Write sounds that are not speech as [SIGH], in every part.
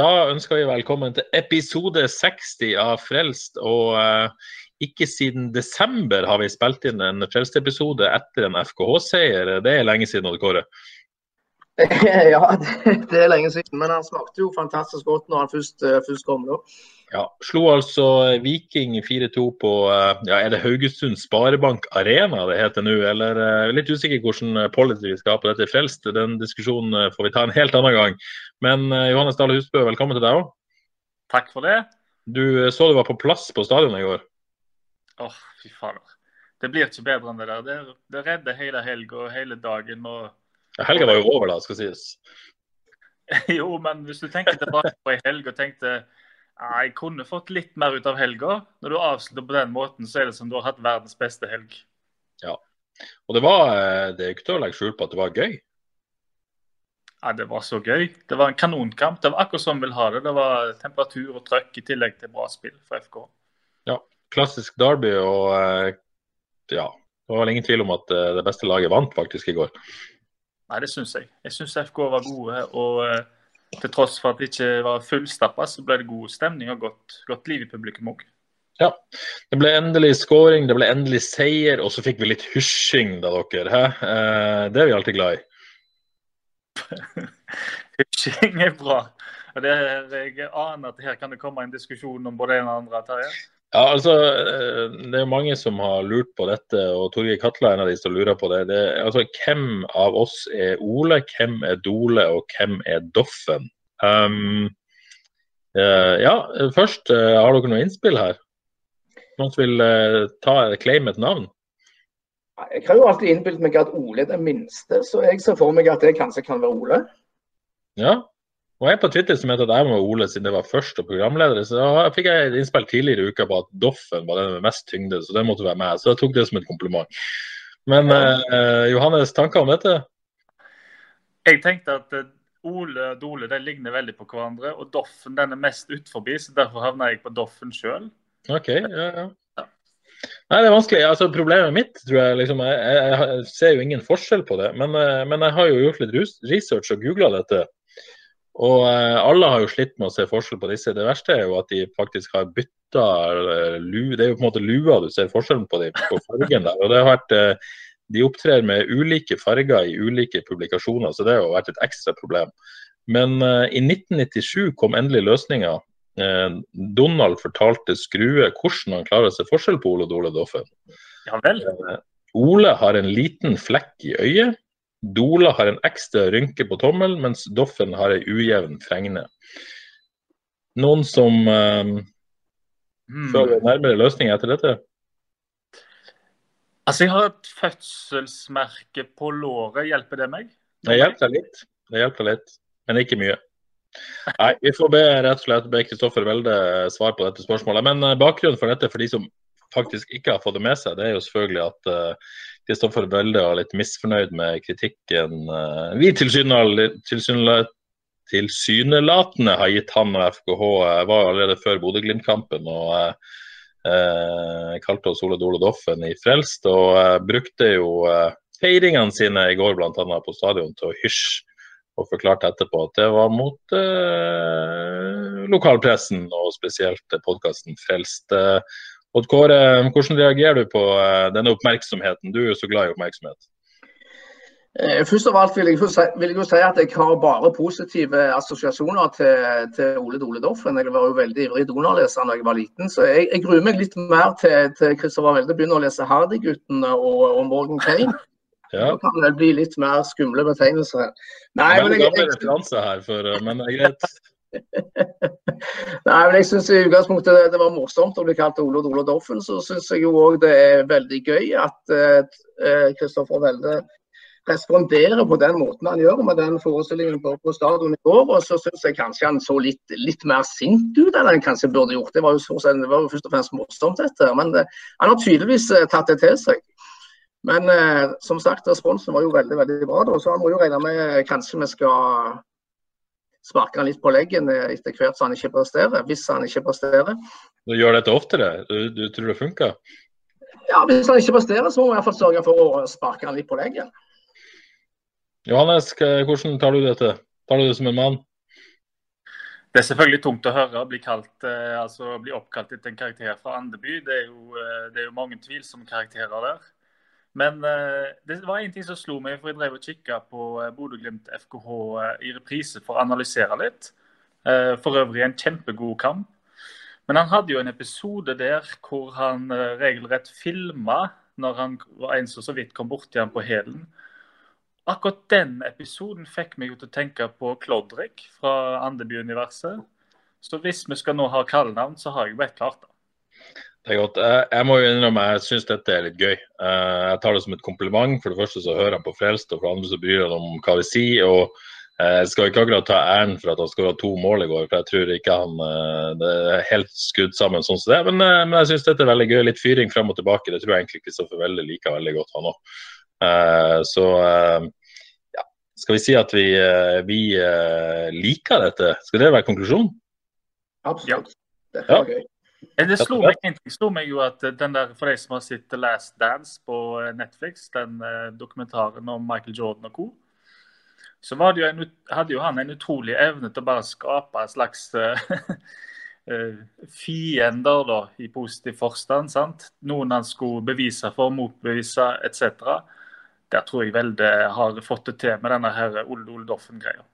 Da ønsker vi velkommen til episode 60 av Frelst. Og eh, ikke siden desember har vi spilt inn en Frelst-episode etter en FKH-seier. Det er lenge siden, Odd Kåre. [LAUGHS] Ja, det, det er lenge siden. Men han smakte jo fantastisk godt når han først, eh, først kom. da. Ja, Slo altså Viking 4-2 på eh, ja, er det Haugesund Sparebank Arena det heter nå. Eller eh, litt usikker hvordan policy vi skal ha på dette Frelst. Den diskusjonen eh, får vi ta en helt annen gang. Men eh, Johannes Dale Husbø, velkommen til deg òg. Takk for det. Du eh, så du var på plass på stadionet i går. Åh, fy fader. Det blir ikke bedre enn det der. Det, det redder hele helga og hele dagen. og Ja, Helga var jo over, da, skal sies. [LAUGHS] Jo, men hvis du tenker tilbake på ei helg og tenkte «Ah, jeg kunne fått litt mer ut av helga. Når du avslutter på den måten, så er det som du har hatt verdens beste helg. Ja. Og det var eh, det er ikke til å legge skjul på at det var gøy. Ja, Det var så gøy. Det var en kanonkamp. Det var akkurat som vi vil ha det. Det var temperatur og trøkk i tillegg til bra spill for FK. Ja, Klassisk derby og eh, ja. Det var vel ingen tvil om at eh, det beste laget vant faktisk i går. Nei, det syns jeg. Jeg syns FK var gode. og til tross for at det ikke var fullstappa, så ble det god stemning og godt, godt liv i publikum òg. Det ble endelig scoring, det ble endelig seier, og så fikk vi litt hysjing da, dere. Hæ? Eh, det er vi alltid glad i. [LAUGHS] Hysjing er bra. Og det, jeg aner at her kan det komme en diskusjon om både en og andre. Terje. Ja, altså, eh, Det er mange som har lurt på dette, og Torgeir Katla er en av de som lurer på det. det altså, Hvem av oss er Ole, hvem er Dole, og hvem er Doffen? Um, uh, ja, først, uh, har dere noe innspill her? Noen som vil uh, ta claim et navn? Jeg har jo alltid innbilt meg at Ole er den minste, så jeg ser for meg at det kanskje kan være Ole. Ja. Og jeg på Twitter som heter at jeg var Ole siden det var først og programleder, så fikk jeg et innspill tidligere i uka på at Doffen var den med mest tyngde, så det måtte være meg. Så jeg tok det som et kompliment. Men eh, Johannes, tanker om dette? Jeg tenkte at eh, Ole og Dole de ligner veldig på hverandre, og Doffen den er mest utforbi, så derfor havna jeg på Doffen sjøl. OK, ja, ja. Nei, det er vanskelig. Altså, problemet mitt tror jeg liksom Jeg, jeg, jeg ser jo ingen forskjell på det, men, eh, men jeg har jo gjort litt research og googla dette. Og eh, alle har jo slitt med å se forskjell på disse. Det verste er jo at de faktisk har bytta lue. Det er jo på en måte lua du ser forskjellen på dem på fargen der. Og det har vært eh, De opptrer med ulike farger i ulike publikasjoner, så det har jo vært et ekstra problem. Men eh, i 1997 kom endelig løsninga. Donald fortalte Skrue hvordan han klarer å se forskjell på Ole Dole Doffen. Ja vel. Ole har en liten flekk i øyet. Dole har en ekstra rynke på tommelen, mens Doffen har ei ujevn fregne. Noen som eh, Hmm. føler nærmere løsning etter dette? Altså, jeg har et fødselsmerke på låret. Hjelper det meg? Det hjelper litt, det hjelper litt, men ikke mye. Nei, Vi får be rett og slett be Kristoffer Welde svar på dette spørsmålet. Men eh, bakgrunnen for dette, for de som faktisk ikke har fått det med seg, det er jo selvfølgelig at eh, Kristoffer Welde var litt misfornøyd med kritikken uh, vi tilsynelatende har gitt han og FKH. Jeg var allerede før Bodø-Glimt-kampen. og uh, eh, kalte oss Ole Dole Doffen i Frelst, og uh, brukte jo uh, feiringene sine i går annet på stadion til å hysje, og forklarte etterpå at det var mot eh, lokalpressen, og spesielt podkasten Frelst. Eh, Odd Kåre, hvordan reagerer du på eh, denne oppmerksomheten? Du er jo så glad i oppmerksomhet. Eh, Først av alt vil jeg, vil jeg si at jeg har bare positive assosiasjoner til, til Ole Dole Doffen. Jeg var jo veldig ivrig Donald-leser da jeg var liten, så jeg, jeg gruer meg litt mer til, til Christopher Welde begynner å lese Hardy-guttene og, og Morgan Kane. [LAUGHS] Ja. Da kan det bli litt mer skumle betegnelser. Nei, men Veldig gammel referanse her, for, eh, men det er greit. [LAUGHS] Nei, men jeg synes i utgangspunktet det, det var morsomt å bli kalt Ole og Ole Doffen. Så syns jeg jo òg det er veldig gøy at Kristoffer eh, Welde responderer på den måten han gjør med den forestillingen på, på stadion i går. Og så syns jeg kanskje han så litt, litt, mer sint ut enn han kanskje burde gjort. Det var jo, så, det var jo først og fremst morsomt, dette. Men eh, han har tydeligvis eh, tatt det til seg. Men eh, som sagt, responsen var jo veldig veldig bra. Da, så han må jo regne med kanskje vi skal sparke han litt på leggen etter hvert så han ikke presterer, hvis han ikke presterer. Du gjør dette oftere? Du, du tror det funker? Ja, Hvis han ikke presterer, så må vi i hvert fall sørge for å sparke han litt på leggen. Johannes, hvordan tar du dette? Tar du det som en mann? Det er selvfølgelig tungt å høre bli, kalt, eh, altså, bli oppkalt etter en karakter fra Andeby. Det er jo, eh, det er jo mange tvilsomme karakterer der. Men uh, det var en ting som slo meg, for jeg drev og kikka på uh, Bodø-Glimt FKH uh, i reprise for å analysere litt. For øvrig en kjempegod kamp. Men han hadde jo en episode der hvor han regelrett filma når han var en som så vidt kom borti ham på hælen. Akkurat den episoden fikk meg jo til å tenke på Klodrik fra Andeby-universet. Så hvis vi skal nå ha kallenavn, så har jeg jo helt klart. Det er godt. Jeg må jo innrømme jeg syns dette er litt gøy. Eh, jeg tar det som et kompliment. For det første så hører han på Frelst, og for det andre så bryr han om hva vi sier. og eh, Jeg skal ikke akkurat ta æren for at han skåra to mål i går, for jeg tror ikke han eh, det er helt skudd sammen sånn som det. Men, men jeg syns dette er veldig gøy. Litt fyring frem og tilbake. Det tror jeg egentlig Kristoffer Welle liker veldig godt, han òg. Så ja, skal vi si at vi, vi liker dette? Skal det være konklusjonen? Absolutt. Dette var gøy. Det slo meg, det slo meg jo at den der, For de som har sett The Last Dance på eh, Netflix, den eh, dokumentaren om Michael Jordan og co., så jo en, hadde jo han en utrolig evne til å bare skape en slags [LAUGHS] fiender, da, i positiv forstand. sant? Noen han skulle bevise for, motbevise etc. Der tror jeg veldig har fått det til med denne her Ole Ole Doffen-greia.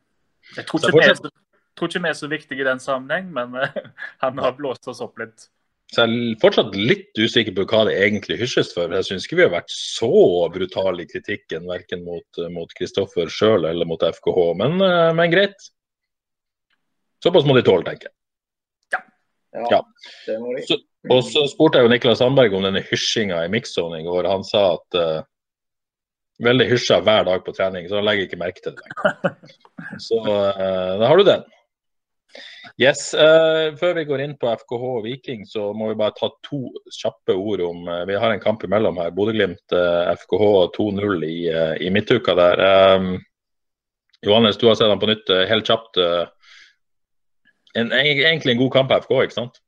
Jeg tror ikke, det vi, tror ikke vi er så viktige i den sammenheng, men uh, [LAUGHS] han har blåst oss opp litt. Så jeg er fortsatt litt usikker på hva det egentlig hysjes for. Jeg syns ikke vi har vært så brutale i kritikken, verken mot Kristoffer sjøl eller mot FKH. Men, eh, men, greit. Såpass må de tåle, tenker jeg. Ja. ja. Så, og så spurte jeg jo Niklas Sandberg om denne hysjinga i mixzone i går. Han sa at uh, veldig hysja hver dag på trening, så han legger ikke merke til det. [LAUGHS] Så uh, da har du den. Yes, uh, Før vi går inn på FKH og Viking, så må vi bare ta to kjappe ord om uh, Vi har en kamp imellom her. Bodø-Glimt uh, FKH 2-0 i, i, midtuka der. Um, Johannes, du har sett den på nytt helt kjapt. En, egentlig en god kamp av FK, ikke sant?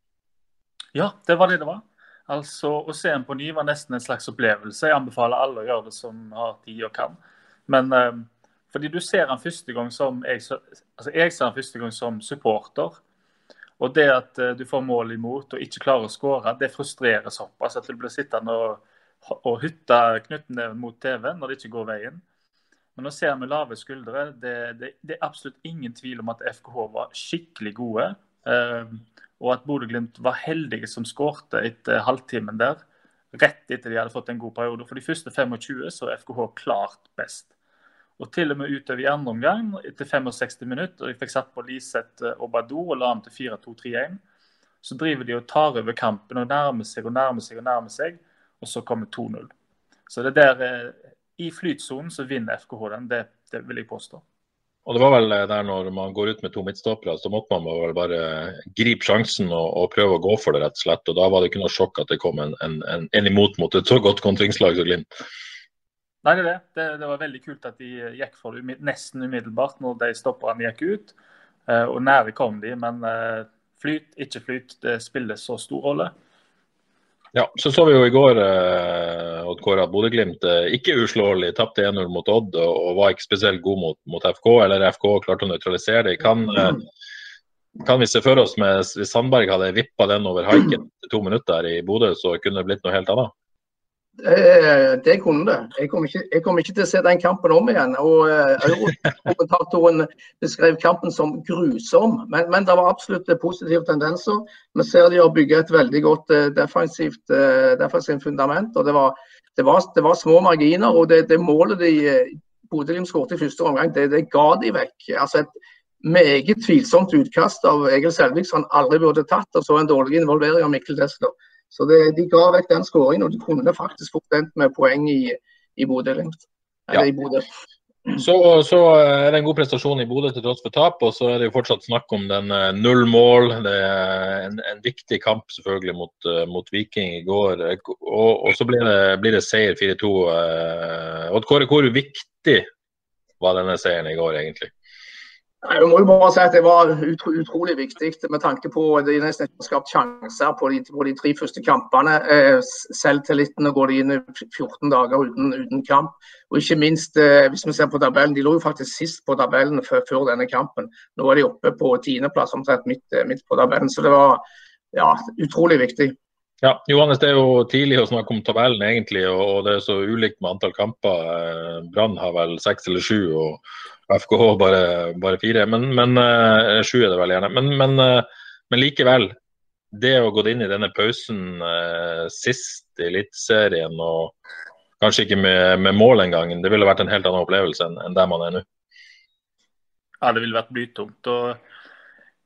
Ja, det var det det var. Altså, Å se den på ny var nesten en slags opplevelse. Jeg anbefaler alle å gjøre det som har tid og kan. Men fordi du ser han første gang som jeg, altså jeg ser han første gang som supporter. Og det at uh, du får mål imot og ikke klarer å skåre, det frustrerer såpass at du blir sittende og, og hytte knyttneven mot TV-en når det ikke går veien. Men nå ser vi lave skuldre. Det, det, det, er absolutt ingen tvil om at FKH var skikkelig gode. Uh, og at Bodø-Glimt var heldige som skårte etter halvtimen der. Rett etter de hadde fått en god periode. For de første 25 så er FKH klart best. Og til og med utover i andre omgang, etter 65 minutter, og de fikk satt på Liseth eh, og Badou og la dem til 4-2-3-1, så driver de og tar over kampen og nærmer seg og nærmer seg og nærmer seg, og så kommer 2-0. Så det der, eh, i flytsonen så vinner FKH den, det, det, vil jeg påstå. Og det var vel eh, der når man går ut med to midtstoppere, så måtte man vel bare gripe sjansen og, og, prøve å gå for det, rett og slett. Og da var det ikke noe sjokk at det kom en, en, en imot mot et så godt kontringslag som Glimt. Nei, det det. det. var veldig kult at de gikk for det nesten umiddelbart når de stopperne gikk ut. Eh, og nære kom de, men eh, flyt, ikke flyt, det spiller så stor rolle. Ja, så så vi jo i går Odd Kåre, at Bodø-Glimt eh, ikke uslåelig tapte 1-0 mot Odd og, var ikke spesielt god mot, mot, FK, eller FK klarte å nøytralisere det. Kan, eh, kan vi se for oss med hvis Sandberg hadde vippa den over haiken to minutter i Bodø, så kunne det blitt noe helt annet? Det, det kunne det. Jeg kommer, ikke, jeg kommer, ikke, til å se den kampen om igjen. og [LAUGHS] Eurokommentatoren beskrev kampen som grusom, men, men, det var absolutt positive tendenser. Vi ser de har bygget et veldig godt uh, defensivt, defensivt, fundament. og det var, det, var, det var, små marginer. og Det, det målet de Bodø-Glimt skåret i første omgang, det, det, ga de vekk. Altså et meget tvilsomt utkast av Egil Selvik som han aldri burde tatt, og så en dårlig involvering av Mikkel Desler. Så det, de ga vekk den skåringen, og de kunne faktisk fort endt med poeng i, i Bodø-Glimt. Ja. Så, så er det en god prestasjon i Bodø til tross for tap, og så er det jo fortsatt snakk om den eh, null mål. Det er en, en viktig kamp selvfølgelig mot, eh, mot Viking i går. Og, og så blir det, blir det seier 4-2. Eh, Odd Kåre, hvor viktig var denne seieren i går egentlig? Jeg må jo bare si at Det var utro, utrolig viktig med tanke på at de nesten ikke har skapt sjanser på de, på de tre første kampene. Eh, Selvtilliten går de inn i 14 dager uten, uten, kamp. Og ikke minst, eh, hvis vi ser på tabellen, De lå jo faktisk sist på tabellen før, før denne kampen. Nå er de oppe på tiendeplass, omtrent midt, eh, midt på tabellen. Så det var ja, utrolig viktig. Ja, Johannes, Det er jo tidlig å snakke om tabellen, egentlig, og det er så ulikt med antall kamper. Brann har vel seks eller sju. FKH bare, bare fire. Men, men uh, sju er det vel gjerne. Men, men, uh, men, likevel. Det å gå inn i denne pausen uh, sist i Eliteserien og kanskje ikke med, med mål engang, det ville vært en helt annen opplevelse enn, enn der man er nå. Ja, det ville vært blytungt. og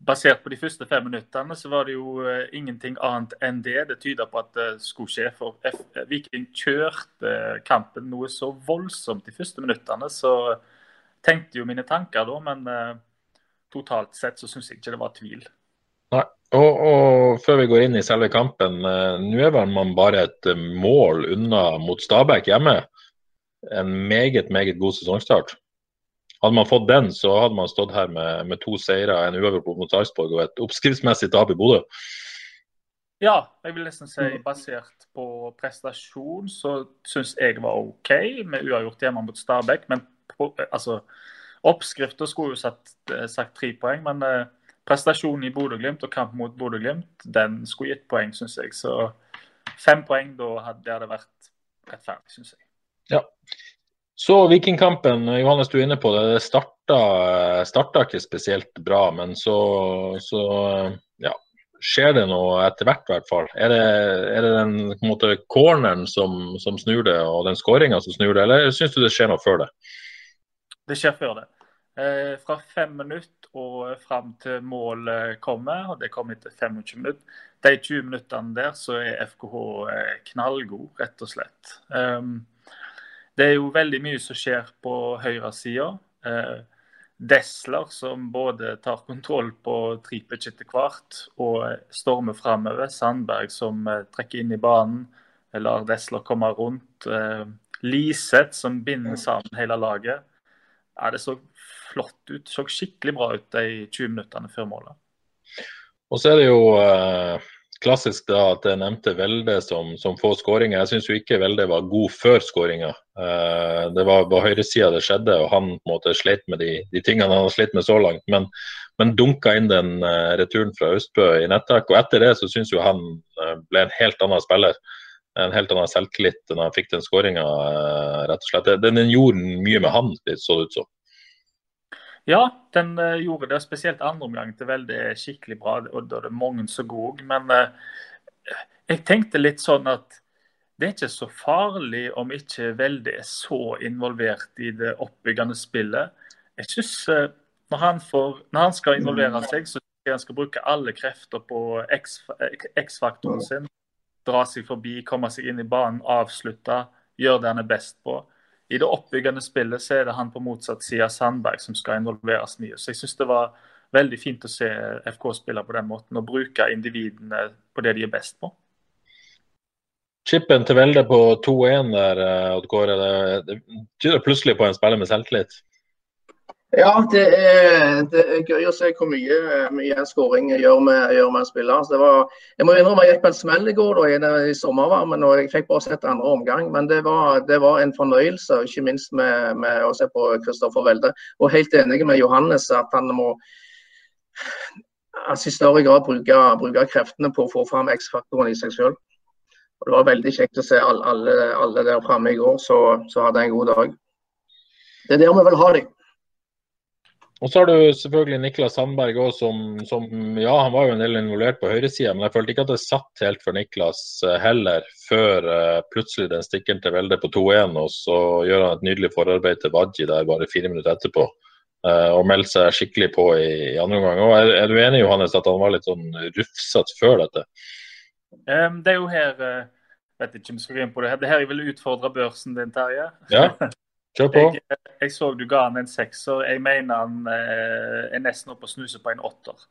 Basert på de første fem minuttene så var det jo uh, ingenting annet enn det. Det tyder på at det skulle skje. For F Viking kjørte kampen noe så voldsomt de første minuttene. så tenkte jo mine tanker da, men uh, totalt sett så syns jeg ikke det var tvil. Nei, og, og, Før vi går inn i selve kampen, uh, nå er vel man bare et uh, mål unna mot Stabæk hjemme. En meget, meget god sesongstart. Hadde man fått den, så hadde man stått her med, med to seire, en uavgjort mot Sarpsborg og et oppskriftsmessig tap i Bodø. Ja, jeg vil nesten si basert på prestasjon så syns jeg var OK med uavgjort hjemme mot Stabæk. Men altså, Oppskrifta skulle jo satt, eh, sagt tre poeng, men eh, prestasjonen i Bodø-Glimt og kamp mot Bodø-Glimt den skulle gitt poeng, syns jeg. Så fem poeng da hadde det vært rettferdig, syns jeg. Ja. Så Vikingkampen, Johannes du er inne på det. Det starta, starta ikke spesielt bra, men så, så ja, skjer det noe etter hvert, i hvert fall? Er det, er det den på en måte, corneren som, som snur det, og den skåringa som snur det, eller syns du det skjer noe før det? Det skjer før det. Eh, fra fem minutter og fram til målet kommer, og det kommer etter 25 minutter. De 20 minuttene der så er FKH eh, knallgod, rett og slett. Um, det er jo veldig mye som skjer på høyresida. Eh, Desler som både tar kontroll på Tripic etter hvert og stormer framover. Sandberg som eh, trekker inn i banen, lar Desler komme rundt. Eh, Liseth som binder sammen hele laget. Ja, det så flott ut. Så skikkelig bra ut de 20 minuttene før målet. Og så er det jo eh, klassisk da at jeg nevnte Velde som, som får skåringer. Jeg syns jo ikke Velde var god før skåringa. Eh, det var på høyresida det skjedde, og han på en måte slet med de, de tingene han har slitt med så langt. Men, men dunka inn den eh, returen fra Østbø i netttak. Og etter det så syns jo han eh, ble en helt annen spiller en helt annen selvtillit når han fikk den skåringa, eh, rett og slett. Den, den, gjorde mye med han, så det ut som. Ja, den uh, gjorde det. Spesielt andre omgang til veldig skikkelig bra. og Da er det mange så gode. Men uh, jeg tenkte litt sånn at det er ikke så farlig om ikke Velde er så involvert i det oppbyggende spillet. Jeg synes når, han får, når han skal involvere seg, så skal han skal bruke alle krefter på X-faktoren sin dra seg forbi, komme seg inn i banen, avslutte, gjøre det han er best på. I det oppbyggende spillet så er det han på motsatt side Sandberg som skal involveres mye. Så jeg syns det var veldig fint å se FK spille på den måten og bruke individene på det de er best på. Chippen til Velde på 2-1 der, eh, Odd Kåre. Det tyder plutselig på en spiller med selvtillit? Ja, det er, det er, gøy å se hvor mye, mye skåring gjør med, gjør med en spiller. Så var, jeg må innrømme jeg gikk på en smell i går da, i sommervarmen og jeg fikk bare sett andre omgang. Men det var, det var en fornøyelse, ikke minst med, med å se på Kristoffer Welde. Og helt enig med Johannes at han må altså, i større grad bruke, bruke, kreftene på å få fram X-faktoren i seg sjøl. Det var veldig kjekt å se alle, alle der framme i går, så, så hadde jeg en god dag. Det er der vi vil ha dem. Og så har du selvfølgelig Niklas Sandberg òg, som, som, Ja, han var jo en del involvert på høyresida, men jeg følte ikke at det satt helt for Niklas eh, heller, før uh, plutselig den stikker til Velde på 2-1, og så gjør han et nydelig forarbeid til Wadji der bare fire minutter etterpå. og melder seg skikkelig på i, i andre omgang. Og er, er, du enig Johannes, at han var litt sånn rufsete før dette? Um, det er jo her uh, vet ikke om jeg skal gå inn på det her. Det her jeg vil utfordre børsen din, Terje. Ja, [LAUGHS] kjør på. jeg, jeg, så du ga han en sekser. Jeg mener han eh, er nesten oppe og snuser på en åtter.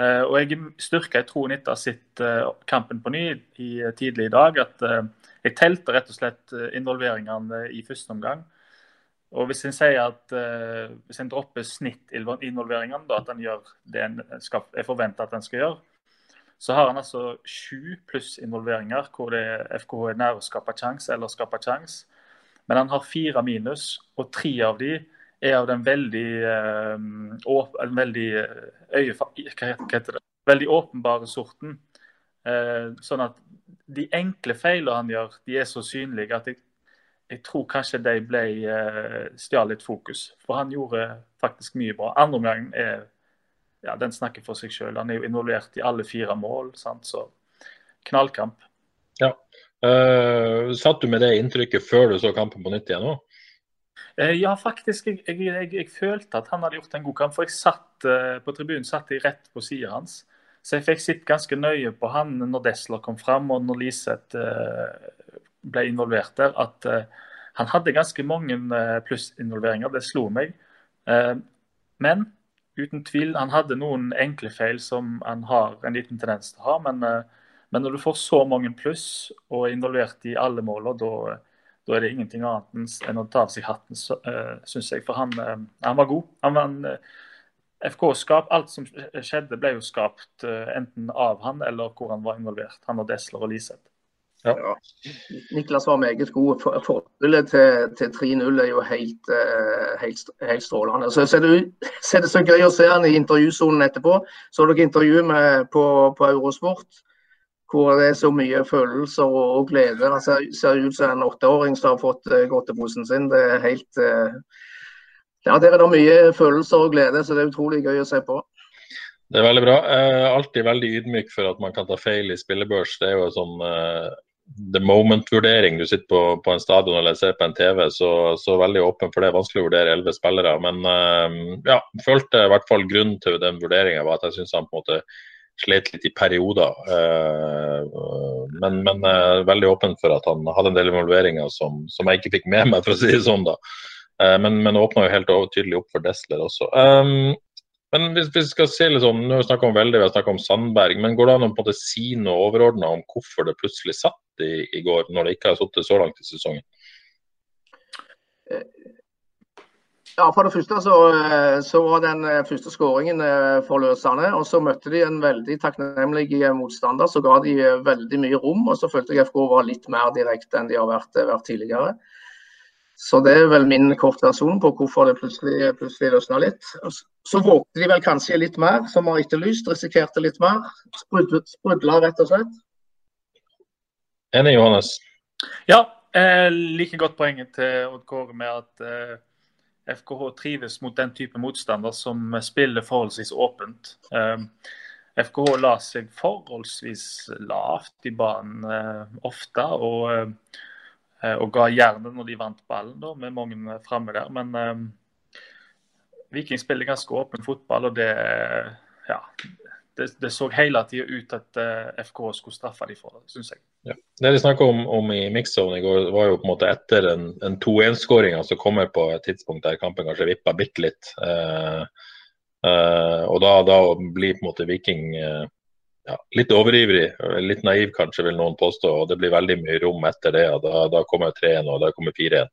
Eh, og jeg styrka i troen etter å ha sett kampen på ny i, tidlig i dag. at Jeg telte rett og slett involveringene i første omgang. Og Hvis en sier at hvis en dropper snittinvolveringene, at en gjør det en er forventa at en skal gjøre, så har han altså sju pluss involveringer hvor det FKH er nær å skape sjanse eller skape sjanse. Men han har fire minus, og tre av de er av den veldig, øh, veldig eh, øye, det? veldig åpenbare sorten. Eh, sånn at de enkle feilene han gjør, de er så synlige at jeg jeg tror kanskje de ble uh, stjal litt fokus. For han gjorde faktisk mye bra. Andre omgang er ja, den snakker for seg selv. Han er jo involvert i alle fire mål. Sant? Så knallkamp. Ja. Uh, satt du med det inntrykket før du så kampen på nytt igjen òg? Uh, ja, faktisk. Jeg, jeg, jeg, jeg, følte at han hadde gjort en god kamp. For jeg satt uh, på tribunen satt jeg rett på sida hans. Så jeg fikk sett ganske nøye på han når Desler kom fram og når Liseth ble involvert der, at han hadde ganske mange plussinvolveringer. Det slo meg. men uten tvil. Han hadde noen enkle feil som han har en liten tendens til å ha. Men, eh, men når du får så mange pluss og er involvert i alle måler, da, da er det ingenting annet enn å ta av seg hatten, uh, syns jeg. For han, uh, han, var god. Han var en uh, FK-skap. Alt som skjedde, ble jo skapt enten av han eller hvor han var involvert. Han og Desler og Liseth. Ja. ja. Niklas var meget god. Forholdet til, til 3-0 er jo helt, eh, helt, helt strålende. Så, så, er det, så, er det, så gøy å se han i intervjusonen etterpå. Så dere intervjuet med på, på, Eurosport hvor det er så mye følelser og, og glede. Han ser, ser, ut som en åtteåring som har fått uh, godteposen sin. Det er helt uh, Ja, der er det mye følelser og glede, så det er utrolig gøy å se på. Det er veldig bra. Uh, alltid veldig ydmyk for at man kan ta feil i spillebørs. Det er jo sånn uh, the moment-vurdering. Du sitter på, på, en stadion eller ser på en TV, så, så veldig åpen for det. Vanskelig å vurdere elleve spillere. Men uh, ja, følte i hvert fall grunnen til den vurderinga var at jeg syns han på en måte slet litt i perioder. Uh, men, men uh, veldig åpen for at han hadde en del involveringer som, som, jeg ikke fikk med meg, for å si det sånn. da. Men, men åpna jo helt tydelig opp for Desler også. Um, men hvis vi skal se litt sånn, Nå har vi snakka om Velde, vi har snakka om Sandberg. Men går det an å på en måte si noe overordna om hvorfor det plutselig satt i, i, går, når det ikke har sittet så langt i sesongen? Ja, For det første så, så var den eh, første skåringen eh, forløsende. Og så møtte de en veldig takknemlig motstander som ga de eh, veldig mye rom. Og så følte jeg FK var litt mer direkte enn de har vært, vært tidligere. Så det er vel min kortversjon på hvorfor det plutselig, plutselig løsna litt. Så vågte de vel kanskje litt mer, som har etterlyst. Risikerte litt mer. Sprudla rett og slett. Enig, Johannes? Ja, eh, like godt poenget til Odd Kåre med at eh, FKH trives mot den type motstander som spiller forholdsvis åpent. Eh, FKH la seg forholdsvis lavt i banen eh, ofte. og eh, Eh, og ga jernet når de vant ballen, da, med mange framme der. Men um, Viking spiller ganske åpen fotball, og det, ja, det, det så hele tida ut at FKH skulle straffe dem for det, syns jeg. Ja. Det de snakka om, om, i mixzone i går, var jo på en måte etter en, en 2-1-skåring som altså kommer på et tidspunkt der kampen kanskje vippa bitte litt. Eh, eh, og da, da, blir på en måte Viking ja, litt overivrig, litt naiv kanskje, vil noen påstå. og Det blir veldig mye rom etter det. og Da, da kommer 3-1 og da kommer 4-1.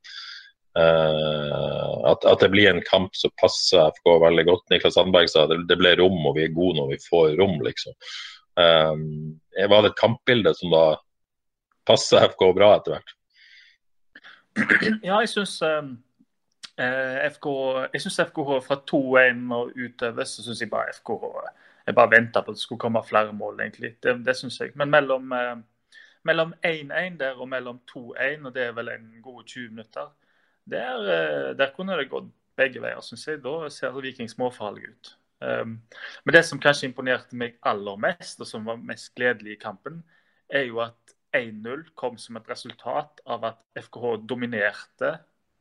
Uh, eh, at, at, det blir en kamp som passer FK veldig godt. Niklas Sandberg sa det, det ble rom, og vi er gode når vi får rom, liksom. Um, var det et kampbilde som da passer FK bra etter hvert? Ja, jeg syns eh, FK, jeg synes FKH fra 2-1 og utover, så syns jeg bare FKH jeg bare venta på at det skulle komme flere mål, egentlig. Det, det syns jeg. Men mellom, eh, mellom 1-1 der og mellom 2-1, og det er vel en god 20 minutter, der, eh, der kunne det gått begge veier, syns jeg. Da ser Viking småfarlig ut. Um, men det som kanskje imponerte meg aller mest, og som var mest gledelig i kampen, er jo at 1-0 kom som et resultat av at FKH dominerte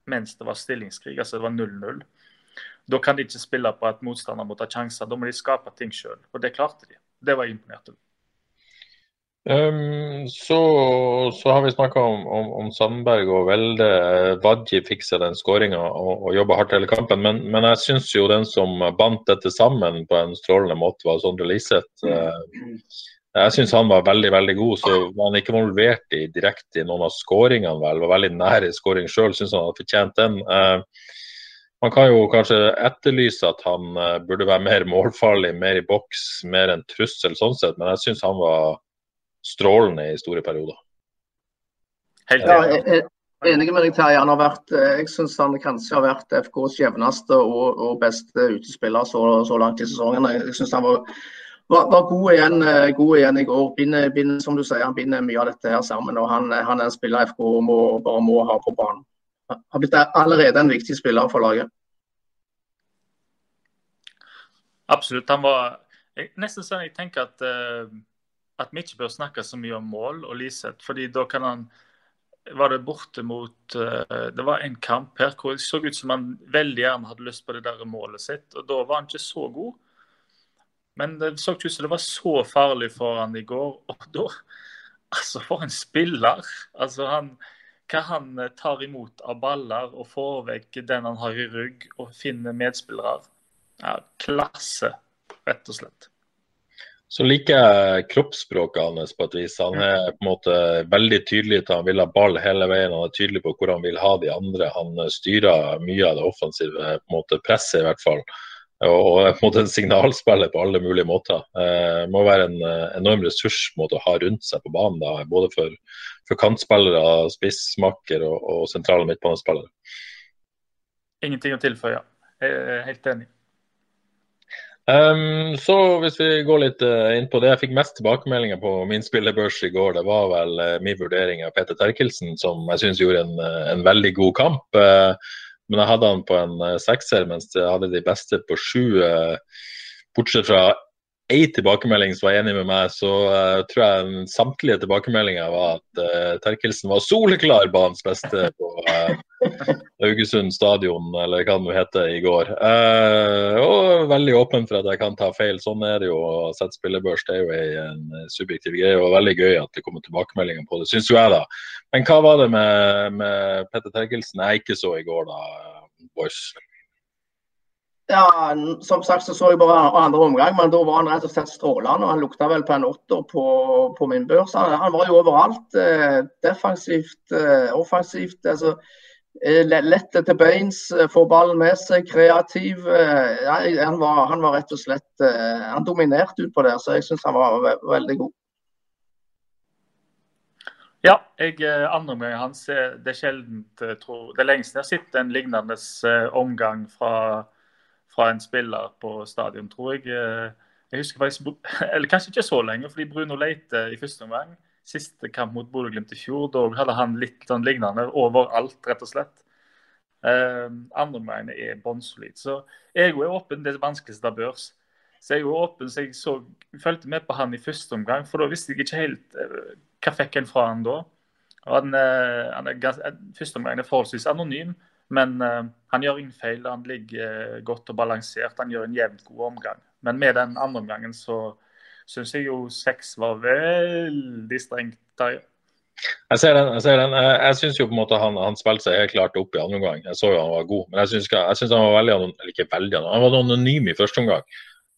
mens det var stillingskrig. Altså det var 0-0. Da kan de ikke spille på at motstander må ta sjanser, da må de skape ting sjøl. Og det klarte de. Det var jeg imponert over. Um, så, så, har vi snakka om, om, om, Sandberg og Velde. Wadji fiksa den skåringa og, og jobba hardt hele kampen. Men, men jeg syns jo den som bandt dette sammen på en strålende måte, var Sondre Liseth. Uh, jeg syns han var veldig veldig god. Så var han ikke involvert i, direkte i noen av skåringene, vel. Var veldig nær i skåring sjøl. Syns han hadde fortjent den. Eh, man kan jo kanskje etterlyse at han eh, burde være mer målfarlig, mer i boks, mer en trussel sånn sett. Men jeg syns han var strålende i store perioder. Helt ja, jeg, er enig med deg, Terje. Han har vært, eh, jeg syns han kanskje har vært FKs jevneste og, og beste utespiller så, så, langt i sesongen. Jeg synes han var, var, var god, igjen, eh, god, igjen, i går. Binder, binder, som du sier, Han binder mye av dette her sammen. og Han, han er en spiller FK må, bare må ha på banen. Har blitt allerede en viktig spiller for laget. Absolutt. Han var nesten sånn jeg tenker at uh at vi ikke bør snakke så mye om mål og Liseth. fordi da kan han var det borte mot uh, Det var en kamp her hvor det så ut som han veldig gjerne hadde lyst på det der målet sitt. og Da var han ikke så god. Men det så ikke ut som det var så farlig for han i går. Og da Altså, for en spiller! Altså, han Hva han eh, tar imot av baller og får vekk den han har i rygg, og finner medspillere. Ja, klasse, rett og slett. Så liker jeg kroppsspråket hans på et vis. Han er på en måte veldig tydelig til han vil ha ball hele veien. Han er tydelig på hvor han vil ha de andre. Han styrer mye av det offensive på en måte presset, i hvert fall. Og er på en måte en signalspiller på alle mulige måter. Eh, må være en eh, enorm ressurs måte, å ha rundt seg på banen, da, både for, for kantspillere, spissmakker og, og sentrale midtbanespillere. Ingenting å tilføye. Er helt enig. Um, så hvis vi går litt uh, inn på det jeg fikk mest tilbakemeldinger på min spillebørs i går, det var vel uh, min vurdering av Peter Terkelsen, som jeg syns gjorde en, uh, en, veldig god kamp. Men jeg hadde han på en sekser, mens jeg hadde de beste på sju. bortsett fra én tilbakemelding som var enig med meg, så uh, tror jeg samtlige tilbakemeldinger var at uh, Terkelsen var soleklar banens beste på uh, Haugesund stadion, eller hva det nå heter, i går. og veldig åpen for at jeg kan ta feil. Sånn er det jo å sette spillebørs. Det er jo en subjektiv greie, og veldig gøy at det kommer tilbakemeldinger på det, syns jo jeg, da. Men hva var det med, med Petter Terkelsen jeg ikke så i går, da, boys? Ja, Som sagt så så jeg bare andre omgang, men da var han rett og slett strålende. og Han lukta vel på en åtter på, på, min børs. Han, han, var jo overalt. Eh, defensivt, eh, offensivt. altså eh, Lett til beins, få får ballen med seg, kreativ. Eh, ja, han, var, han, var, rett og slett eh, Han dominerte utpå der, så jeg syns han var ve veldig god. Ja, jeg, andre omgangen hans det er sjeldent, tror, det er lenge jeg har sett en lignende omgang fra fra en spiller på stadion, tror jeg. Eh, jeg husker faktisk, [LAUGHS] eller Kanskje ikke så lenge, fordi Bruno Leite i første omgang, siste kamp mot Bodø-Glimt i fjor, da hadde han litt sånn lignende overalt, rett og slett. Eh, andre omgangene er bånnsolid. Så jeg er åpen. Det er det vanskeligste av børs. Så jeg er åpen, så jeg så, fulgte med på han i første omgang, for da visste jeg ikke helt eh, hva fikk en fra han da. Og han, eh, han er gans, første omgang er forholdsvis anonym. Men eh, han gjør ingen feil. Han ligger uh, godt og balansert. Han gjør en jevnt god omgang. Men med den andre omgangen så syns jeg jo seks var veldig strengt. Der. Jeg ser den. Jeg, ser den. jeg, jeg syns jo på en måte han, han spilte seg helt klart opp i andre omgang. Jeg så jo han var god, men jeg syns han var veldig eller ikke veldig, han var anonym i første omgang.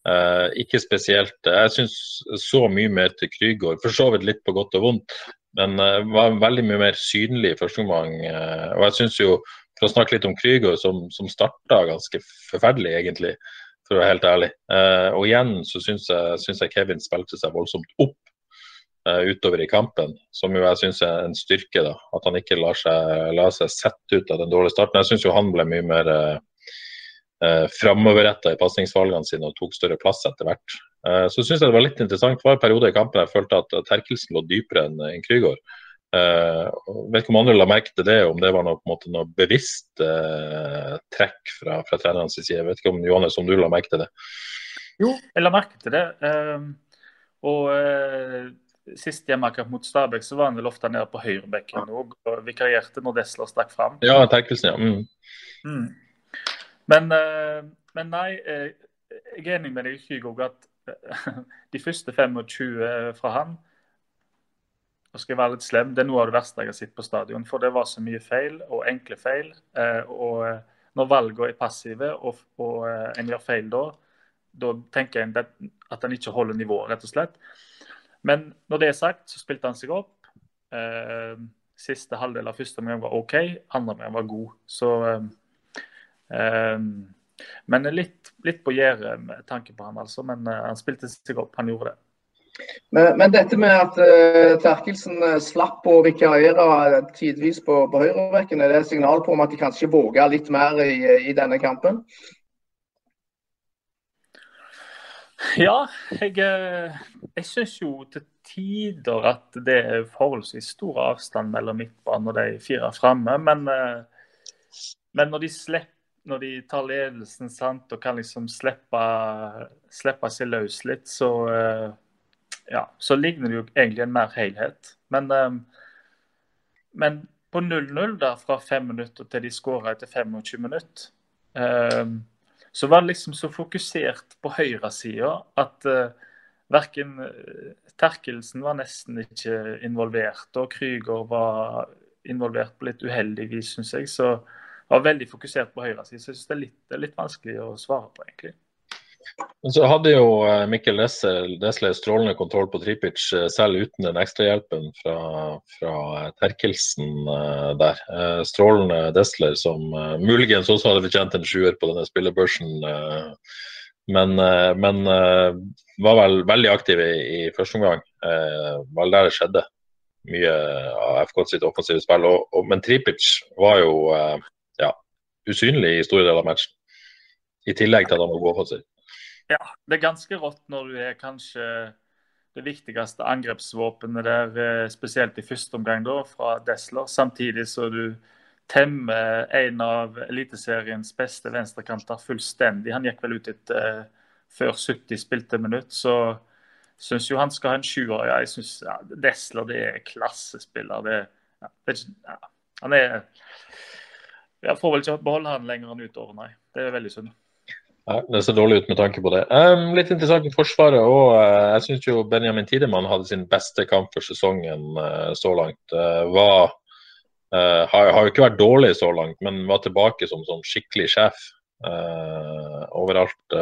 Uh, ikke spesielt. Jeg syns så mye mer til Krygård, for så vidt litt på godt og vondt, men uh, var veldig mye mer synlig i første omgang. Uh, og jeg synes jo for å snakke litt om Krygård, som, som starta ganske forferdelig, egentlig, for å være helt ærlig. Eh, og igjen så syns jeg, synes jeg Kevin spilte seg voldsomt opp eh, utover i kampen, som jo jeg syns er en styrke. da, At han ikke lar seg, lar seg sette ut av den dårlige starten. Jeg syns jo han ble mye mer eh, eh framoverretta i pasningsvalgene sine og tok større plass etter hvert. Eh, så syns jeg det var litt interessant. En periode i kampen jeg følte at Terkelsen lå dypere enn en Krüger. Uh, vet ikke om andre la merke til det, om det var noe, måte, noe bevisst uh, trekk fra, fra trenerens side. Jeg vet ikke om Johannes, om du la merke til det? Jo, jeg la merke til det. Uh, og uh, sist hjemmekamp mot Stabæk så var han vel ofte nede på høyrebekken. Og vikarierte når Desler stakk fram. Ja, Terkelsen, ja. Mm. Mm. Men, men nei, jeg er enig med deg, Kygo, at [LAUGHS] de første 25 fra han og skal jeg være litt slem, Det er noe av det verste jeg har sett på stadion. For det var så mye feil, og enkle feil. Og når valgene er passive, og, og en gjør feil da, da tenker jeg at han ikke holder nivået, rett og slett. Men når det er sagt, så spilte han seg opp. Siste halvdel av første omgang var OK, andre omgang var god. Så men litt, litt på gjerdet med tanke på han, altså. Men han spilte seg opp, han gjorde det. Men, men dette med at uh, Terkelsen uh, slapp å vikariere tidvis på, på høyrebekken, er det et signal på om at de kanskje våger litt mer i, i denne kampen? Ja, jeg, jeg syns jo til tider at det er forholdsvis stor avstand mellom midtbanen og de fire framme. Men, men når de slipper når de tar ledelsen sant, og kan liksom slippe, slippe seg løs litt, så, ja, så ligner det jo egentlig en mer helhet. Men, um, men på 0-0 der fra fem minutter til de skåra etter 25 minutter, um, så var det liksom så fokusert på høyresida at uh, verken Terkelsen var nesten ikke involvert, og Krüger var involvert på litt uheldig vis, syns jeg. så var veldig fokusert på høyre side, så jeg synes det det er litt vanskelig å svare på, egentlig. Men så hadde jo eh, Mikkel Desle strålende kontroll på Tripic, eh, selv uten den ekstrahjelpen fra, fra eh, Terkelsen der. Strålende Desler som muligens også hadde fortjent en sjuer på denne spillebørsen. Men, men var vel veldig aktiv i, i første omgang. Var der det skjedde mye av FK sitt offensive spill. Og, og, men Tripic var jo usynlig i store deler av matchen. I tillegg til at han gå for seg. Ja, det er ganske rått når du er kanskje det viktigste angrepsvåpenet der, eh, spesielt i første omgang da, fra Desler. Samtidig så du temmer en av Eliteseriens beste venstrekanter fullstendig. Han gikk vel ut etter uh, før 70 spilte minutt, så syns jo han skal ha en sjuer. Ja, jeg syns ja, Desler det er klassespiller. Det, ja, det, han er jeg får vel ikke beholde han lenger enn utover, nei. Det er veldig synd. Ja, det ser dårlig ut med tanke på det. Um, litt interessant med Forsvaret òg. Uh, jeg syns jo Benjamin Tidemann hadde sin beste kamp for sesongen uh, så langt. Uh, var, har, har, jo ikke vært dårlig så langt, men var tilbake som, som skikkelig sjef overalt.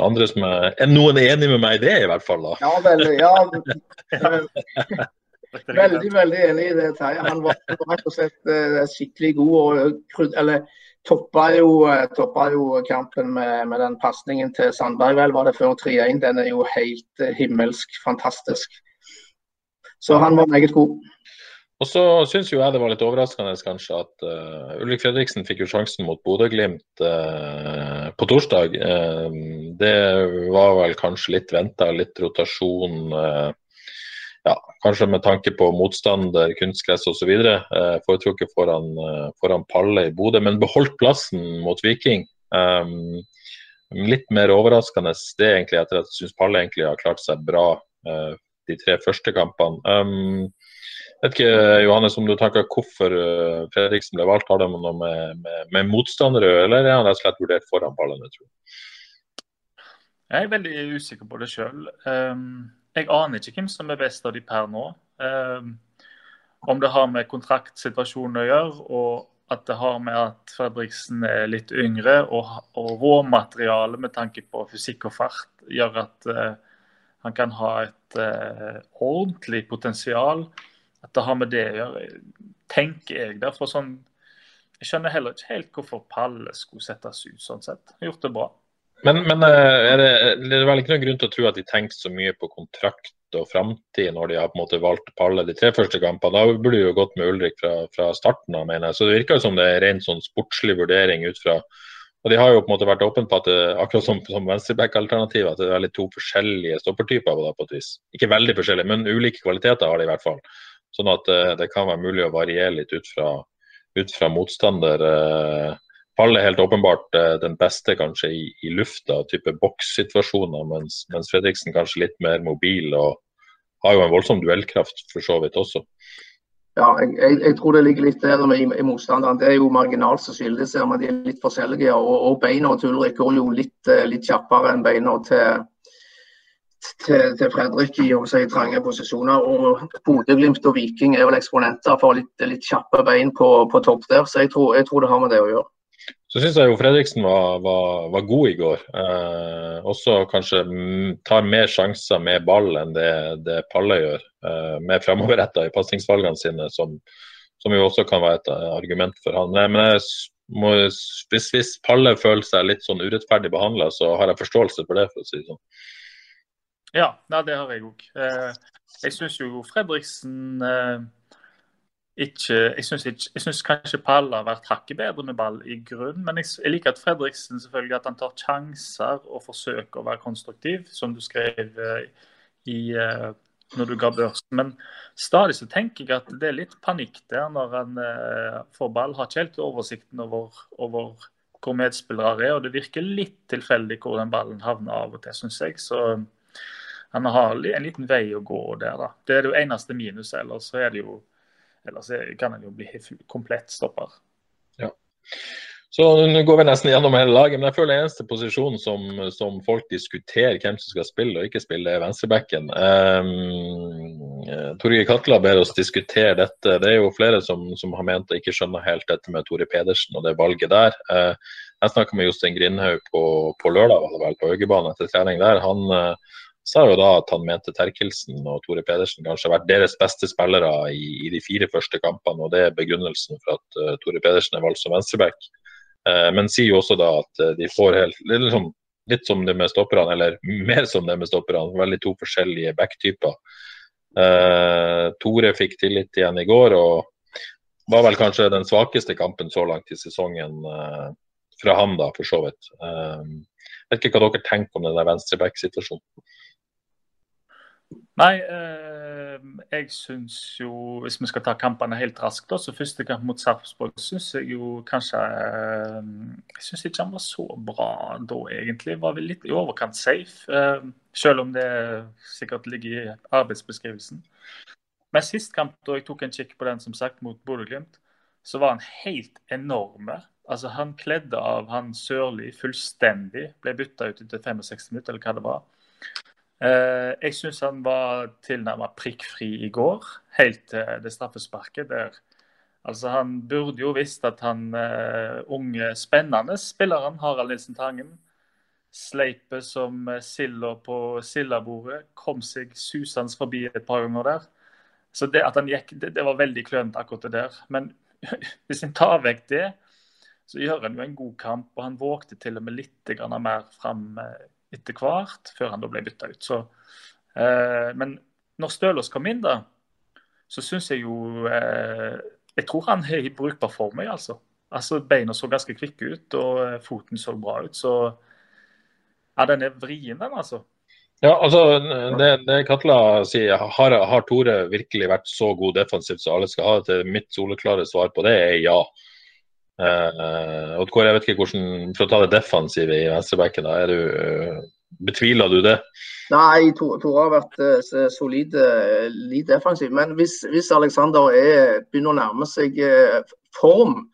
andre som er, er noen enig med meg i det, i hvert fall? da? Ja, veldig. Ja. [LAUGHS] Veldig veldig enig i det, Terje. Han var rett og slett uh, skikkelig god. og eller toppa jo, uh, toppa jo kampen med, med den pasningen til Sandberg, vel, var det før 3-1. Den er jo helt uh, himmelsk fantastisk. Så han var meget god. Og så syns jo jeg det var litt overraskende kanskje at uh, Ulrik Fredriksen fikk jo sjansen mot Bodø-Glimt uh, på torsdag. Uh, det var vel kanskje litt venta, litt rotasjon. Uh, ja, kanskje med tanke på motstander, kunstgress osv. Eh, foretrukket foran, eh, foran Palle i Bodø, men beholdt plassen mot Viking. Um, litt mer overraskende det egentlig etter at jeg syns Palle egentlig har klart seg bra uh, de tre første kampene. Um, vet ikke, Johannes, om du tenker hvorfor Fredriksen ble valgt. Har det noe med, med, med motstandere eller er han rett og slett vurdert foran Palle? Jeg er veldig usikker på det sjøl. Um, jeg aner ikke hvem som er best av de per nå. Um, om det har med kontraktsituasjonen å gjøre, og at det har med at Fredriksen er litt yngre, og, og råmaterialet med tanke på fysikk og fart gjør at uh, han kan ha et uh, ordentlig potensial. At det har med det å gjøre, tenker jeg. Derfor sånn, Jeg skjønner heller ikke helt hvorfor Palle skulle settes ut sånn sett. Han har gjort det bra. Men, men eh, er, det, det vel ikke noen grunn til å tro at de tenker så mye på kontrakt og framtid når de har på en måte valgt Palle de tre første kampene? Da burde de jo gått med Ulrik fra, fra starten av, mener jeg. Så det virker som det er ren sånn sportslig vurdering ut fra og De har jo på en måte vært åpne på at det, akkurat som, som venstreback-alternativ, at det er veldig to forskjellige stoppertyper. Da, på et vis. Ikke veldig forskjellige, men ulike kvaliteter har de i hvert fall. Sånn at det, eh, det kan være mulig å variere litt ut fra, ut fra motstander. Eh, Palle er helt åpenbart eh, den beste kanskje i, i lufta, type bokssituasjoner, mens, mens, Fredriksen kanskje litt mer mobil og har jo en voldsom duellkraft for så vidt også. Ja, jeg, jeg, jeg, tror det ligger litt der i, i motstanderen. Det er jo marginalt som skiller det seg. Men de er litt forskjellige. Og, og beina til Ulrik går jo litt, eh, litt kjappere enn beina til, til, til Fredrik i si, trange posisjoner. Og Bodø-Glimt og Viking er vel eksponenter for litt, litt kjappe bein på, på, topp der. Så jeg tror, jeg tror det har med det å gjøre. Så syns jeg jo Fredriksen var, var, var god i går. Eh, også kanskje tar mer sjanser med ball enn det, det Palle gjør. Eh, mer framoverretta i pasningsvalgene sine, som, som, jo også kan være et eh, argument for han. Men jeg må, hvis, hvis, Palle føler seg litt sånn urettferdig behandla, så har jeg forståelse for det, for å si det sånn. Ja, det har jeg òg. Eh, jeg syns jo Fredriksen eh, ikke Jeg syns kanskje Palla har vært hakket bedre med ball i grunn. Men jeg, jeg, liker at Fredriksen selvfølgelig at han tar sjanser og forsøker å være konstruktiv, som du skrev uh, i, uh, når du ga børsen. Men stadig så tenker jeg at det er litt panikk der når han uh, får ball. Har ikke helt oversikten over, over hvor medspillere er, og det virker litt tilfeldig hvor den ballen havner av og til, syns jeg. Så han har en liten vei å gå der, da. Det er det eneste minuset. Ellers så er det jo Ellers kan en jo bli komplett stopper. Ja. Så Nå går vi nesten gjennom hele laget, men jeg føler eneste posisjon som, som folk diskuterer hvem som skal spille og ikke spille, er venstrebacken. Um, Torgeir Katla ber oss diskutere dette. Det er jo flere som, som har ment å ikke skjønner helt dette med Tore Pedersen og det valget der. Uh, jeg snakka med Jostein Grindhaug på, på, lørdag, var det vel, på Haugebanen etter trening der. Han uh, har jo da at han mente Terkelsen og Tore Pedersen kanskje vært deres beste spillere i, i, de fire første kampene. og Det er begrunnelsen for at uh, Tore Pedersen er valgt som venstreback. Uh, men sier jo også da at uh, de får helt liksom, litt som det med stopperne, eller [LAUGHS] mer som det med stopperne. Veldig to forskjellige backtyper. Tore fikk tillit igjen i går og var vel kanskje den svakeste kampen så langt i sesongen fra han, da, for så vidt. Jeg vet ikke hva dere tenker om den venstreback-situasjonen. Nei, eh, jeg syns jo Hvis vi skal ta kampene helt raskt, da, så første kamp mot Sarpsborg syns jeg jo kanskje eh, Jeg syns ikke han var så bra da, egentlig. Var vel litt i overkant safe. Eh, selv om det sikkert ligger i arbeidsbeskrivelsen. Men sist kamp, da jeg tok en kikk på den som sagt mot Bodø-Glimt, så var han helt enorme. Altså, Han kledde av han Sørli fullstendig. Ble bytta ut etter 65 minutter, eller hva det var. Eh, jeg syns han var tilnærmet prikkfri i går, helt til det straffesparket. der Altså, Han burde jo visst at han uh, unge, spennende spilleren Harald Nilsen Tangen sleipe som silda på sildabordet, kom seg susende forbi et par ganger der. Så det at han gikk, det, det var veldig klønete, akkurat det der. Men [LAUGHS] hvis en tar vekk det, så gjør han jo en god kamp. Og han vågte til og med litt mer fram etter hvert, før han da ble bytta ut. Så, eh, men når Stølås kom inn, da, så syns jeg jo eh, Jeg tror han i brukbar form, jeg, altså. altså. Beina så ganske kvikke ut, og eh, foten så bra ut. Så ja, den er vrien, den, altså. Ja, altså, det, det Katla sier, har, har, Tore virkelig vært så god defensivt så alle skal ha det? Mitt soleklare svar på det er ja. Uh, Oddkår, jeg vet ikke hvordan, For å ta det defensive i venstrebacken, er du, uh, betviler du det? Nei, Tore har vært uh, solid uh, defensiv. Men hvis, hvis Alexander er, begynner å nærme seg form,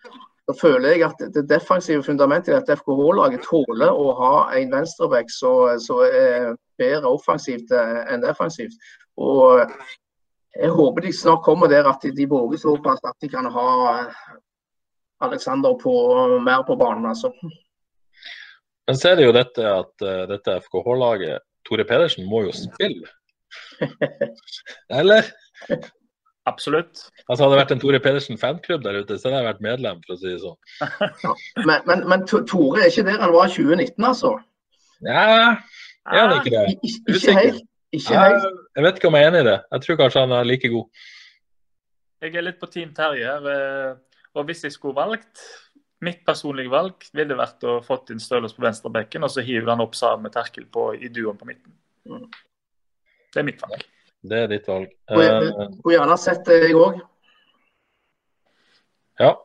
så føler jeg at det defensive fundamentet i dette FKH-laget tåler å ha en venstreback som er bedre offensivt enn defensivt. Og jeg håper de snart kommer der at de våger såpass at de kan ha Alexander på, mer på banen. altså. Men så er det jo dette at uh, dette FKH-laget Tore Pedersen må jo spille. [LAUGHS] Eller? Absolutt. Altså Hadde det vært en Tore Pedersen fanklubb der ute, så hadde jeg vært medlem, for å si det sånn. [LAUGHS] ja, men, men, men, Tore er ikke der han var i 2019, altså? Ja, er han ikke det? Ikke, ikke helt. Ikke helt. Jeg vet ikke om jeg er enig i det. Jeg tror kanskje han er like god. Jeg er litt på Team Terje her. Eh, og hvis jeg skulle valgt, mitt personlige valg ville vært å fått inn Stølås på venstrebekken, og så hiver han opp sammen med Terkel på, i duoen på midten. Det er mitt valg. Det er ditt valg. Skulle gjerne sett det, jeg òg. Ja.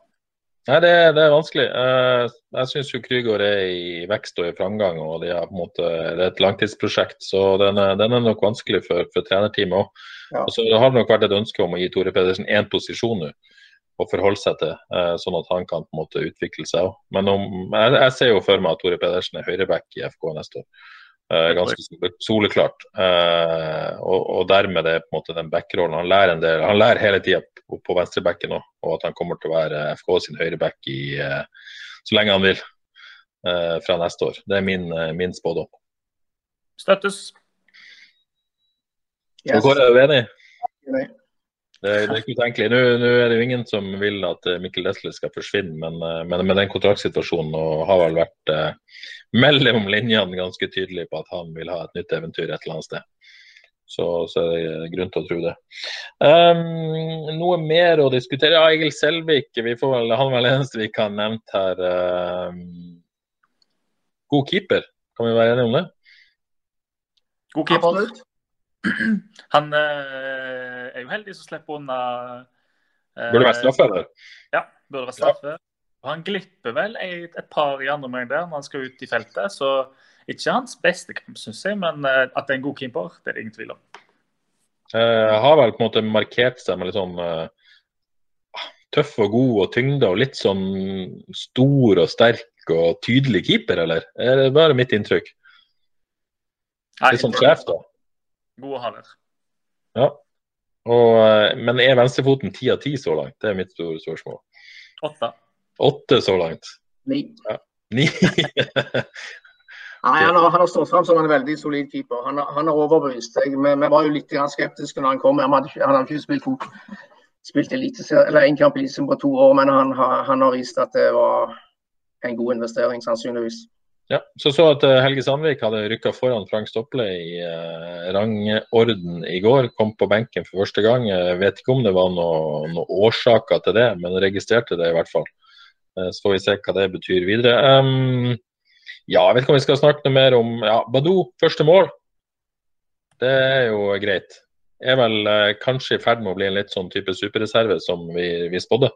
Nei, det, det er vanskelig. Uh, jeg syns jo Krygård er i vekst og i framgang, og de er på en måte, det er et langtidsprosjekt. Så den er, den er nok vanskelig for, for trenerteamet òg. Ja. Og så har det nok vært et ønske om å gi Tore Pedersen én posisjon nå å forholde seg til, uh, sånn at han kan på en måte utvikle seg òg. Men om, jeg, jeg, ser jo for meg at Tore Pedersen er høyreback i FK neste år. Uh, ganske soleklart. Og, og, dermed er på en måte den backrollen. Han lærer en del, han lærer hele tida på venstrebacken òg, og at han kommer til å være FK sin høyreback i, så lenge han vil fra neste år. Det er min, min spådom. Støttes. Yes. Hvor er du enig? Det, det er ikke utenkelig. Nå, nå, er det jo ingen som vil at eh, Mikkel Desle skal forsvinne, men, men, men den kontraktsituasjonen og har vel vært eh, mellom linjene ganske tydelig på at han vil ha et nytt eventyr et eller annet sted. Så, så er det grunn til å tro det. Um, noe mer å diskutere? Ja, Egil Selvik, vi får vel, han er vel eneste vi kan nevnt her. Um, god keeper, kan vi være enige om det? God keeper. Absolutt. [CLEARS THROAT] Han eh, er jo heldig som slipper unna eh, Burde være straffe, eller? Ja, burde være straffe. Ja. Han glipper vel et, et par i andre omgang der når han skal ut i feltet. Så ikke hans beste kamp, syns jeg, men eh, at det er en god keeper, det er det ingen tvil om. Jeg har vel på en måte markert seg med litt sånn uh, tøff og god og tyngde og litt sånn stor og sterk og tydelig keeper, eller? Er det bare mitt inntrykk? Litt sånn sjef, da? Gode haller. Ja. Og, eh, men er venstrefoten ti av ti så langt? Det er mitt store spørsmål. Åtte. Åtte så langt? Ni. Ja. Ni. [LAUGHS] [LAUGHS] Nei, han har, han har, stått fram som en veldig solid keeper. Han, han har overbevist. Vi, vi var jo litt skeptiske når han kom. Han hadde, han hadde ikke spilt, spilt eller en kamp i Eliteserien på to år, men han, han, har vist at det var en god investering, sannsynligvis. Ja, så så at eh, Helge Sandvik hadde rykka foran Frank Stopple i eh, rangorden i går. Kom på benken for første gang. Jeg vet ikke om det var noen noe årsaker til det, men registrerte det i hvert fall. Eh, så får vi se hva det betyr videre. Um, ja, jeg vet ikke om vi skal snakke noe mer om ja, Badou, første mål. Det er jo greit. Er vel eh, kanskje i ferd med å bli en litt sånn type superreserve som vi, vi spådde.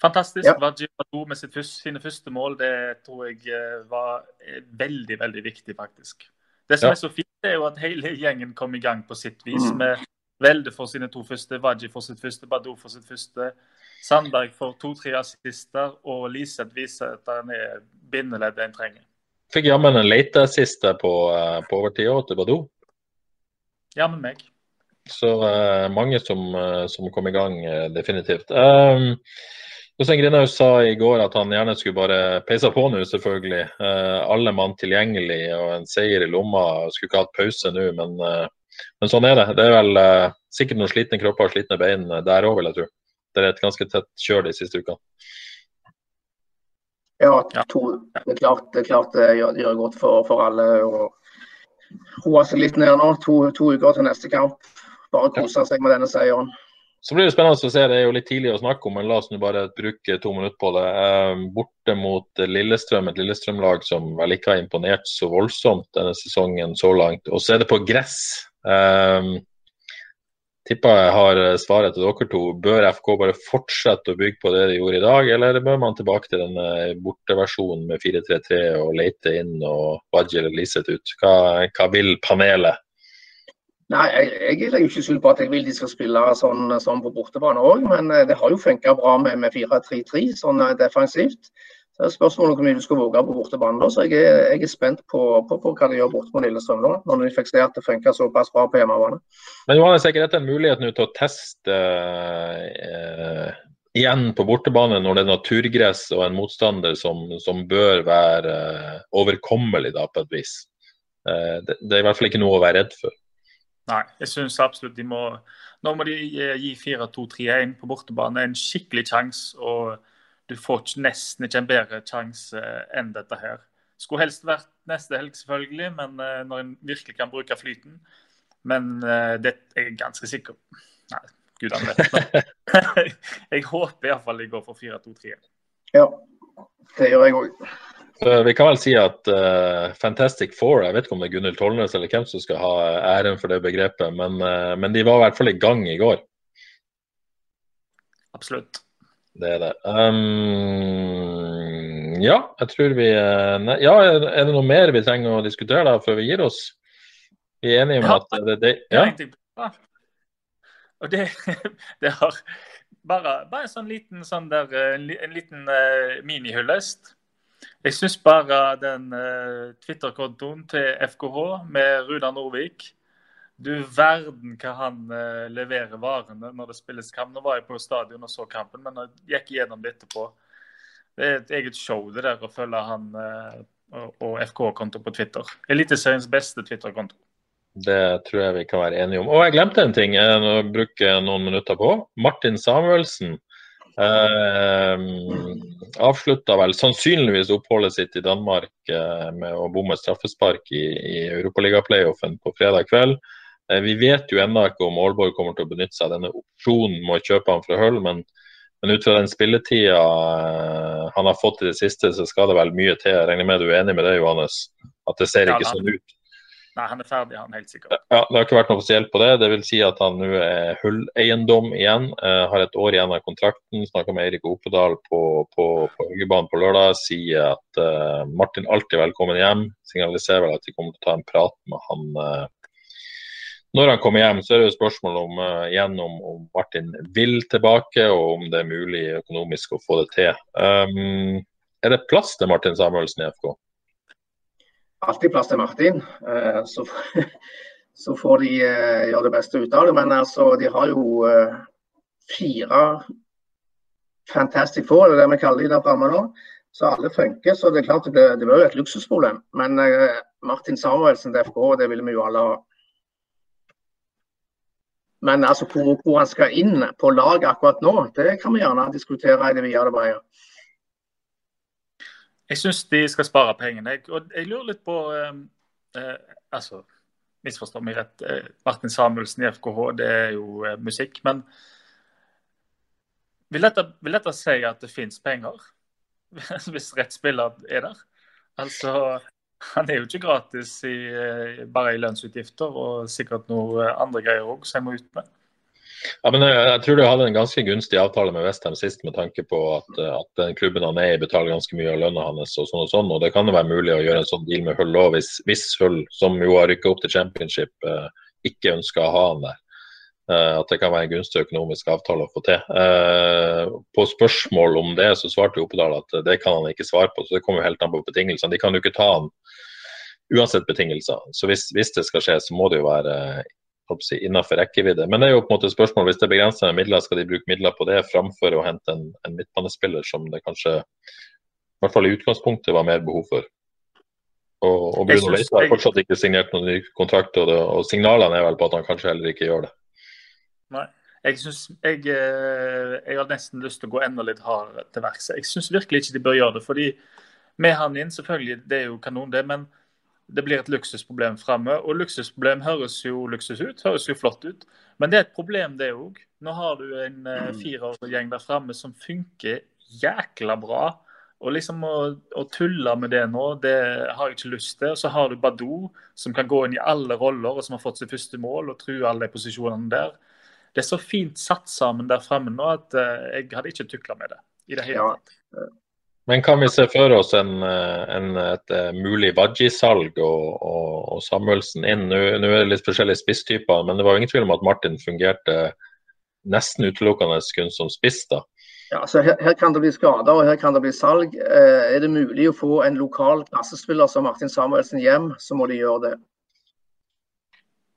Fantastisk. Ja. Vajibadou med første, sine første mål, det tror jeg eh, var eh, veldig, veldig viktig, faktisk. Det som ja. er så fint, er jo at hele gjengen kom i gang på sitt vis. Mm. med Velde for sine to første, Vaji for sitt første, Badou for sitt første. Sandberg for to-tre assister, og Liseth viser at han er bindeleddet en trenger. Fikk jammen en leteassist på, eh, på overtid òg til Badou. Jammen meg. Så uh, mange som, som, kom i gang, uh, definitivt. Um, Jostein Grinaus sa i går at han gjerne skulle bare peisa på nå, selvfølgelig. Eh, alle mann tilgjengelig og en seier i lomma. Skulle ikke hatt pause nå, men, eh, men, sånn er det. Det er vel eh, sikkert noen slitne kropper og slitne bein der òg, vil jeg tro. Det er et ganske tett kjør de siste ukene. Ja, to, det er klart det, er klart det gjør, gjør godt for, for alle. å roe seg litt ned nå. To, to uker til neste kamp. Bare kose seg med denne seieren. Så blir det spennende å se. Det er jo litt tidlig å snakke om, men la oss nå bare bruke to minutter på det. Eh, borte mot Lillestrøm, et Lillestrøm-lag som vel ikke har imponert så voldsomt denne sesongen så langt. Og så er det på gress. Um, tipper jeg har svaret til dere to. Bør FK bare fortsette å bygge på det de gjorde i dag, eller bør man tilbake til denne borteversjonen med 4-3-3 og lete inn og Badje eller Liseth ut? Hva, hva vil panelet? Nei, jeg, jeg legger ikke skyld på at jeg vil de skal spille sånn, sånn på bortebane òg, men eh, det har jo funka bra med, med 4-3-3 sånn eh, defensivt. Det er spørsmålet om hvor mye du skal våge på bortebane. så Jeg er, jeg er spent på, på, på, hva de gjør borte på Lillestrøm nå, når de fikk se at det funka såpass bra på hjemmebane. Men Johannes, er ikke dette en mulighet nå til å teste eh, igjen på bortebane når det er naturgress og en motstander som, som bør være eh, overkommelig da, på et vis? Eh, det, det er i hvert fall ikke noe å være redd for. Nei, jeg syns absolutt de må Nå må de gi 4-2-3-1 på bortebane. En skikkelig sjanse. Og du får nesten ikke en bedre sjanse enn dette her. Skulle helst vært neste helg, selvfølgelig, men uh, når en virkelig kan bruke flyten. Men det er jeg ganske sikker på. Nei, gudene vet. [LAUGHS] jeg håper iallfall de går for 4-2-3-1. Ja, det gjør jeg òg. Vi kan vel si at uh, Fantastic Four, jeg vet ikke om det er Gunhild Tollnes eller hvem som skal ha æren for det begrepet, men, uh, men, de var i hvert fall i gang i går. Absolutt. det er det. Um, ja, jeg tror vi eh, nei, Ja, er det noe mer vi trenger å diskutere da før vi gir oss? Vi er enige om Ja. at det, det Ja. Ja. Og det, [LAUGHS] det har bare, bare en sånn liten, sånn der, eh, en liten uh, minihyllest. Jeg syns bare den eh, Twitter-kontoen til FKH med Runar Norvik Du verden hva han eh, leverer varene når det spilles kamp. Nå var jeg på stadion og så kampen, men jeg gikk gjennom det etterpå. Det er et eget show det der å følge han eh, og, FK-konto på Twitter. Eliteseriens beste Twitter-konto. det tror jeg vi kan være enige om. Og jeg glemte en ting jeg bruker noen minutter på. Martin Samuelsen eh, avslutta vel sannsynligvis oppholdet sitt i Danmark eh, med å bomme straffespark i, i Europaligaplayoffen på fredag kveld. Eh, vi vet jo ennå ikke om Aalborg kommer til å benytte seg av denne opsjonen med å kjøpe han fra Hull, men, men ut fra den spilletida eh, han har fått i det siste, så skal det vel mye til. Jeg regner med du er enig med det, Johannes? At det ser Ja, ikke sånn ut. Nei, han er ferdig, han helt sikkert. Ja, Det har ikke vært noe offisielt på det. Det vil si at han nå er hulleiendom igjen. Eh, har et år igjen av kontrakten. Snakker med Eirik Opedal på, på, på på lørdag. Sier at eh, Martin alltid er velkommen hjem. Signaliserer vel at de kommer til å ta en prat med han eh, når han kommer hjem. Så er det jo spørsmål om, eh, igjen om, om Martin vil tilbake, og om det er mulig økonomisk å få det til. Um, er det plass til Martin Samuelsen i FK? Alltid plass til Martin. Eh, Så, [LAUGHS] så får de eh, gjøre det beste ut av det. Men altså, de har jo eh, fire Fantastic Four, det er det vi kaller de der framme nå. Så alle funker. Så det er klart det blir, det blir jo et luksusproblem. Men eh, Martin Samuelsen til FK, det ville vi jo alle ha. Men altså, hvor, hvor han skal inn på laget akkurat nå, det kan vi gjerne diskutere i det videre arbeidet. Jeg syns de skal spare pengene. Og jeg lurer litt på eh, eh, Altså, misforstå meg rett. Eh, Martin Samuelsen i FKH, det er jo eh, musikk. Men vil dette, vil dette si at det fins penger? [LAUGHS] Hvis rett spiller er der? Altså, han er jo ikke gratis i, eh, bare i lønnsutgifter, og sikkert noe andre greier òg, som jeg må ut med. Ja, men jeg, jeg tror du hadde en ganske gunstig avtale med Westham sist, med tanke på at, eh, at den klubben han er i, betaler ganske mye av lønna hans. og sånn og sånn, og Det kan jo være mulig å gjøre en sånn deal med Hull òg, hvis, hvis Hull, som jo har rykka opp til championship, eh, ikke ønsker å ha han der. Eh, at det kan være en gunstig økonomisk avtale å få til. Eh, på spørsmål om det, så svarte Oppedal at det kan han ikke svare på. så Det kommer jo helt an på betingelsene. De kan jo ikke ta han uansett betingelser. Så hvis, hvis det skal skje, så må det jo være si, innenfor rekkevidde. Men det er jo på en måte spørsmål, hvis det er begrensede midler, skal de bruke midler på det framfor å hente en, en midtbanespiller som det kanskje i hvert fall i utgangspunktet var mer behov for. Og, og Bruno Leite har fortsatt ikke signert noen ny kontrakt, og, det, og signalene er vel på at han kanskje heller ikke gjør det. Nei. Jeg, synes, jeg, eh, jeg har nesten lyst til å gå enda litt hardere til verks. Jeg syns virkelig ikke de bør gjøre det. fordi med han inn, selvfølgelig, det er jo kanon, det. Men det blir et luksusproblem framme. Og luksusproblem høres jo luksus ut, høres jo flott ut. Men det er et problem, det òg. Nå har du en uh, fireårsgjeng der framme som funker jækla bra. Og liksom å, å tulle med det nå, det har jeg ikke lyst til. Og så har du Badou, som kan gå inn i alle roller, og som har fått sitt første mål og true alle de posisjonene der. Det er så fint satt sammen der fremme nå at eh, jeg hadde ikke tukla med det i det hele Ja. Men kan vi se for oss en, eh, en, et eh, mulig Wadji-salg og, og, og Samuelsen inn? Nå, nå er det litt forskjellige spisstyper, men det var jo ingen tvil om at Martin fungerte nesten utelukkende kun som spiss. da. Ja, så her, her kan det bli skader og her kan det bli salg. Eh, er det mulig å få en lokal klassespiller som Martin Samuelsen hjem, så må de gjøre det.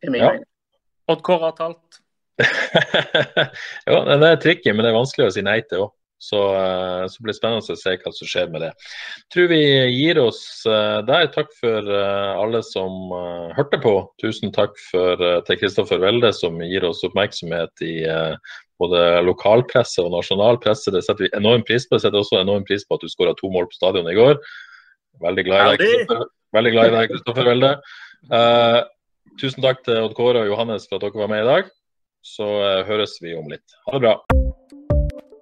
Det er min Ja. mening. Odd Kåre har talt. [LAUGHS] ja, det er tricky, men det er vanskelig å si nei til òg. Så, eh, så blir det spennende å se hva som skjer med det. Tror vi gir oss eh, der. Takk for eh, alle som hørte på. Tusen takk for, til Kristoffer Welde, som gir oss oppmerksomhet i både lokalpresse og nasjonal presse. Det setter vi enorm pris på. Det setter også enorm pris på at du skåra to mål på stadion i går. Veldig glad i deg, Veldig. Glad i deg, Kristoffer Welde. Uh, tusen takk til Odd Kåre og Johannes for at dere var med i dag. Så uh, høres vi om litt. Ha det bra.